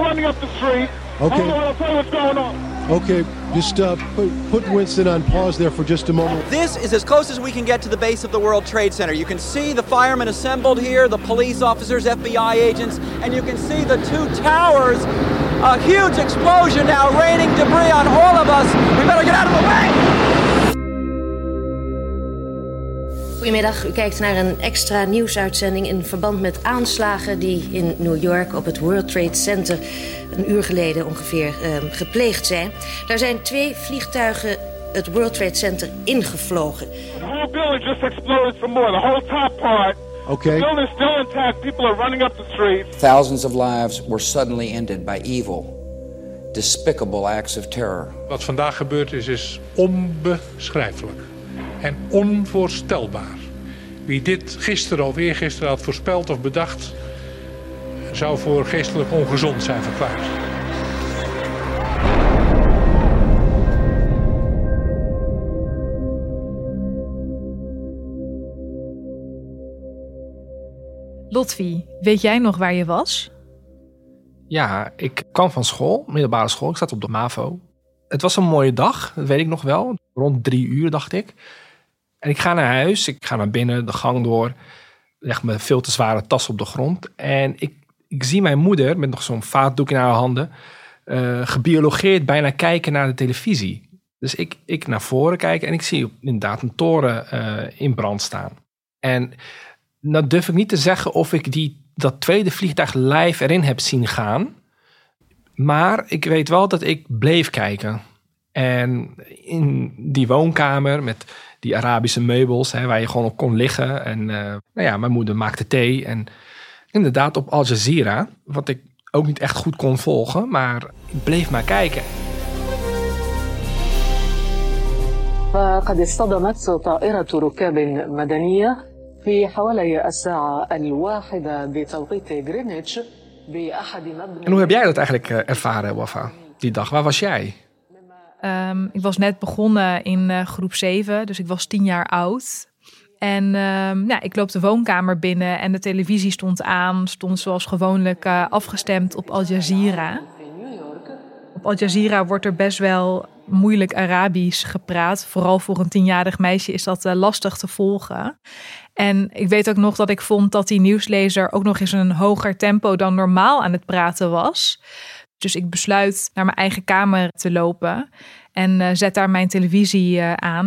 Now. You people running up the street. Okay. Hold on, I'll tell you what's going on. Okay, just uh, put, put Winston on pause there for just a moment. This is as close as we can get to the base of the World Trade Center. You can see the firemen assembled here, the police officers, FBI agents, and you can see the two towers. A huge explosion now raining debris on all of us. We better get out of the way! Goedemiddag, u kijkt naar een extra nieuwsuitzending in verband met aanslagen die in New York op het World Trade Center een uur geleden ongeveer eh, gepleegd zijn. Daar zijn twee vliegtuigen het World Trade Center ingevlogen. The whole building just exploded some more. The whole top part. Okay. The building's still intact. People are running up the street. Thousands of lives were suddenly ended by evil, despicable acts of terror. Wat vandaag gebeurd is, is onbeschrijfelijk en onvoorstelbaar. Wie dit gisteren of eergisteren had voorspeld of bedacht, zou voor geestelijk ongezond zijn verklaard. Lotfi, weet jij nog waar je was? Ja, ik kwam van school, middelbare school. Ik zat op de MAVO. Het was een mooie dag, dat weet ik nog wel. Rond drie uur, dacht ik. En ik ga naar huis, ik ga naar binnen, de gang door. Leg mijn veel te zware tas op de grond. En ik, ik zie mijn moeder met nog zo'n vaatdoek in haar handen... eh, gebiologeerd bijna kijken naar de televisie. Dus ik, ik naar voren kijken en ik zie inderdaad een toren eh, in brand staan. En nou durf ik niet te zeggen of ik die, dat tweede vliegtuig live erin heb zien gaan. Maar ik weet wel dat ik bleef kijken. En in die woonkamer met die Arabische meubels, hè, waar je gewoon op kon liggen. En eh, nou ja, mijn moeder maakte thee. En inderdaad op Al Jazeera, wat ik ook niet echt goed kon volgen, maar ik bleef maar kijken. فقد اصطدمت طائرة ركاب مدنية في حوالي الساعة الواحدة بتوقيت غرينتش بأحد مبنى En hoe heb jij dat eigenlijk eh, ervaren, Wafa? Die dag, waar was jij? Ehm, ik was net begonnen in eh, groep 7, dus ik was tien jaar oud. En ehm, ja, ik loop de woonkamer binnen en de televisie stond aan. Stond zoals gewoonlijk eh, afgestemd op Al Jazeera. Op Al Jazeera wordt er best wel moeilijk Arabisch gepraat. Vooral voor een tienjarig meisje is dat eh, lastig te volgen. En ik weet ook nog dat ik vond dat die nieuwslezer ook nog eens een hoger tempo dan normaal aan het praten was. Dus ik besluit naar mijn eigen kamer te lopen en eh, zet daar mijn televisie eh, aan.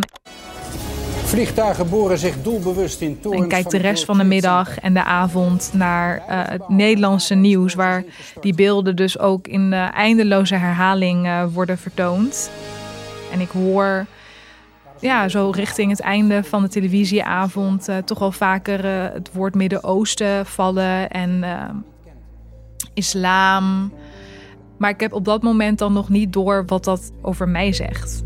Vliegtuigen boren zich doelbewust in torens En kijk de rest van de middag en de avond naar eh, het Nederlandse nieuws, waar die beelden dus ook in eindeloze herhaling worden vertoond. En ik hoor ja, zo richting het einde van de televisieavond toch al vaker het woord Midden-Oosten vallen en islam. Maar ik heb op dat moment dan nog niet door wat dat over mij zegt.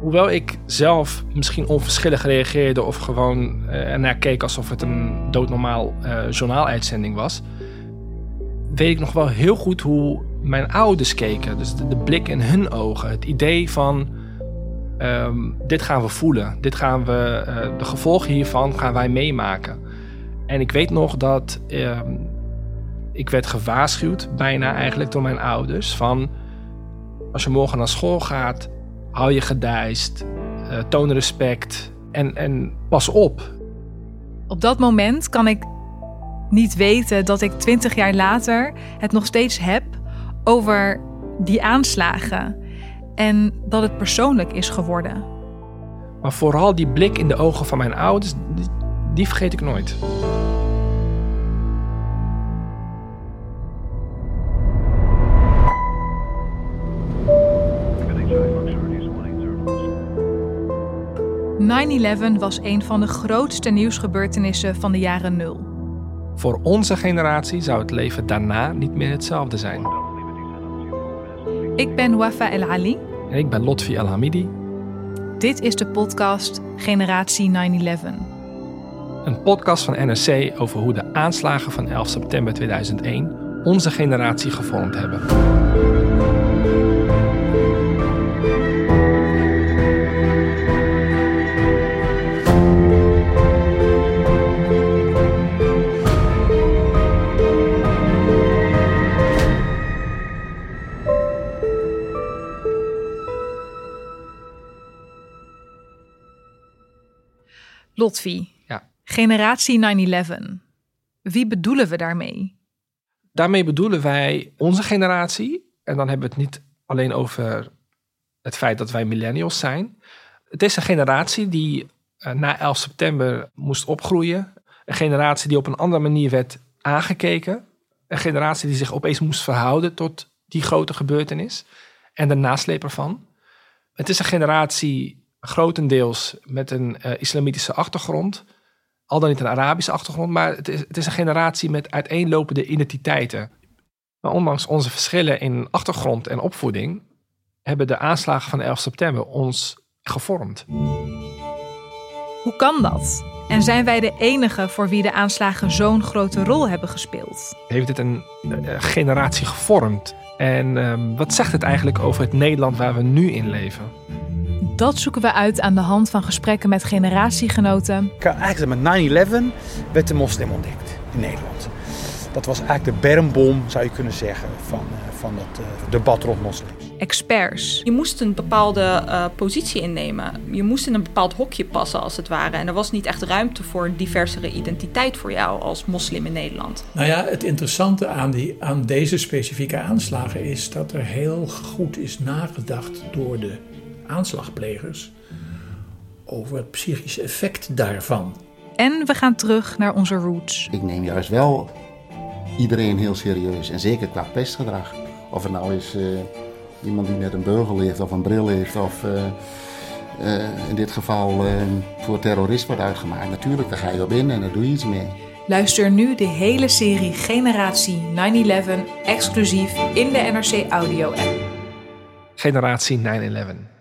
Hoewel ik zelf misschien onverschillig reageerde of gewoon ernaar keek alsof het een doodnormaal eh journaaluitzending was, weet ik nog wel heel goed hoe mijn ouders keken. Dus de, de blik in hun ogen, het idee van ehm, dit gaan we voelen, dit gaan we, eh, de gevolgen hiervan gaan wij meemaken. En ik weet nog dat ehm, ik werd gewaarschuwd, bijna eigenlijk door mijn ouders, van Als je morgen naar school gaat, hou je gedijst, uh, toon respect en, en pas op. Op dat moment kan ik niet weten dat ik twintig jaar later het nog steeds heb over die aanslagen. En dat het persoonlijk is geworden. Maar vooral die blik in de ogen van mijn ouders, die, die vergeet ik nooit. ...9-11 was een van de grootste nieuwsgebeurtenissen van de jaren nul. Voor onze generatie zou het leven daarna niet meer hetzelfde zijn. Ik ben Wafa El Ali. En ik ben Lotfi El Hamidi. Dit is de podcast Generatie 9-11. Een podcast van NRC over hoe de aanslagen van 11 september 2001 onze generatie gevormd hebben. Lotfi, ja. generatie 9-11. Wie bedoelen we daarmee? Daarmee bedoelen wij onze generatie. En dan hebben we het niet alleen over het feit dat wij millennials zijn. Het is een generatie die uh, na 11 september moest opgroeien. Een generatie die op een andere manier werd aangekeken. Een generatie die zich opeens moest verhouden tot die grote gebeurtenis. En de nasleep ervan. Het is een generatie grotendeels met een uh, islamitische achtergrond. Al dan niet een Arabische achtergrond, maar het is, het is een generatie met uiteenlopende identiteiten. Maar ondanks onze verschillen in achtergrond en opvoeding, hebben de aanslagen van 11 september ons gevormd. Hoe kan dat? En zijn wij de enige voor wie de aanslagen zo'n grote rol hebben gespeeld? Heeft dit een, een generatie gevormd? En um, wat zegt het eigenlijk over het Nederland waar we nu in leven? Dat zoeken we uit aan de hand van gesprekken met generatiegenoten. Eigenlijk met 9-11 werd de moslim ontdekt in Nederland. Dat was eigenlijk de bermbom, zou je kunnen zeggen, van, van het uh, debat rond moslims. Experts. Je moest een bepaalde uh, positie innemen. Je moest in een bepaald hokje passen, als het ware. En er was niet echt ruimte voor een diversere identiteit voor jou als moslim in Nederland. Nou ja, het interessante aan, die, aan deze specifieke aanslagen is dat er heel goed is nagedacht door de aanslagplegers over het psychische effect daarvan. En we gaan terug naar onze roots. Ik neem juist wel iedereen heel serieus en zeker qua pestgedrag. Of het nou is uh, iemand die net een beugel heeft of een bril heeft of uh, uh, in dit geval voor terrorist wordt uitgemaakt. Natuurlijk, daar ga je op in en daar doe je iets mee. Luister nu de hele serie Generatie 9-11 exclusief in de NRC Audio app. Generatie 9-11.